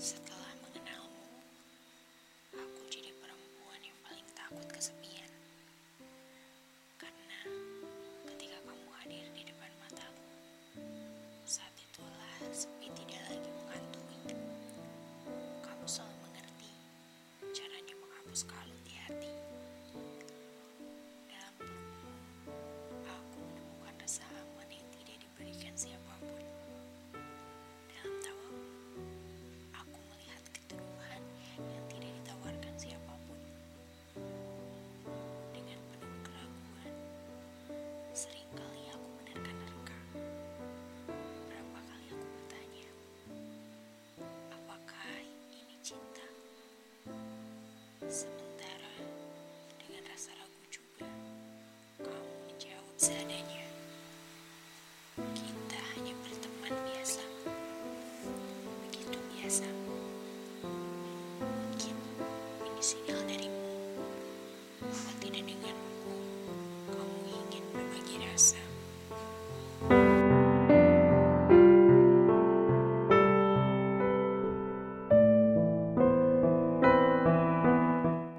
Setelah mengenalmu, aku jadi perempuan yang paling takut kesepian. Karena ketika kamu hadir di depan mataku, saat itulah sepi tidak lagi menghantui. Kamu selalu mengerti caranya menghapus kalut di hati. Sementara dengan rasa ragu juga, kamu menjawab seadanya. Kita hanya berteman biasa. Begitu biasa.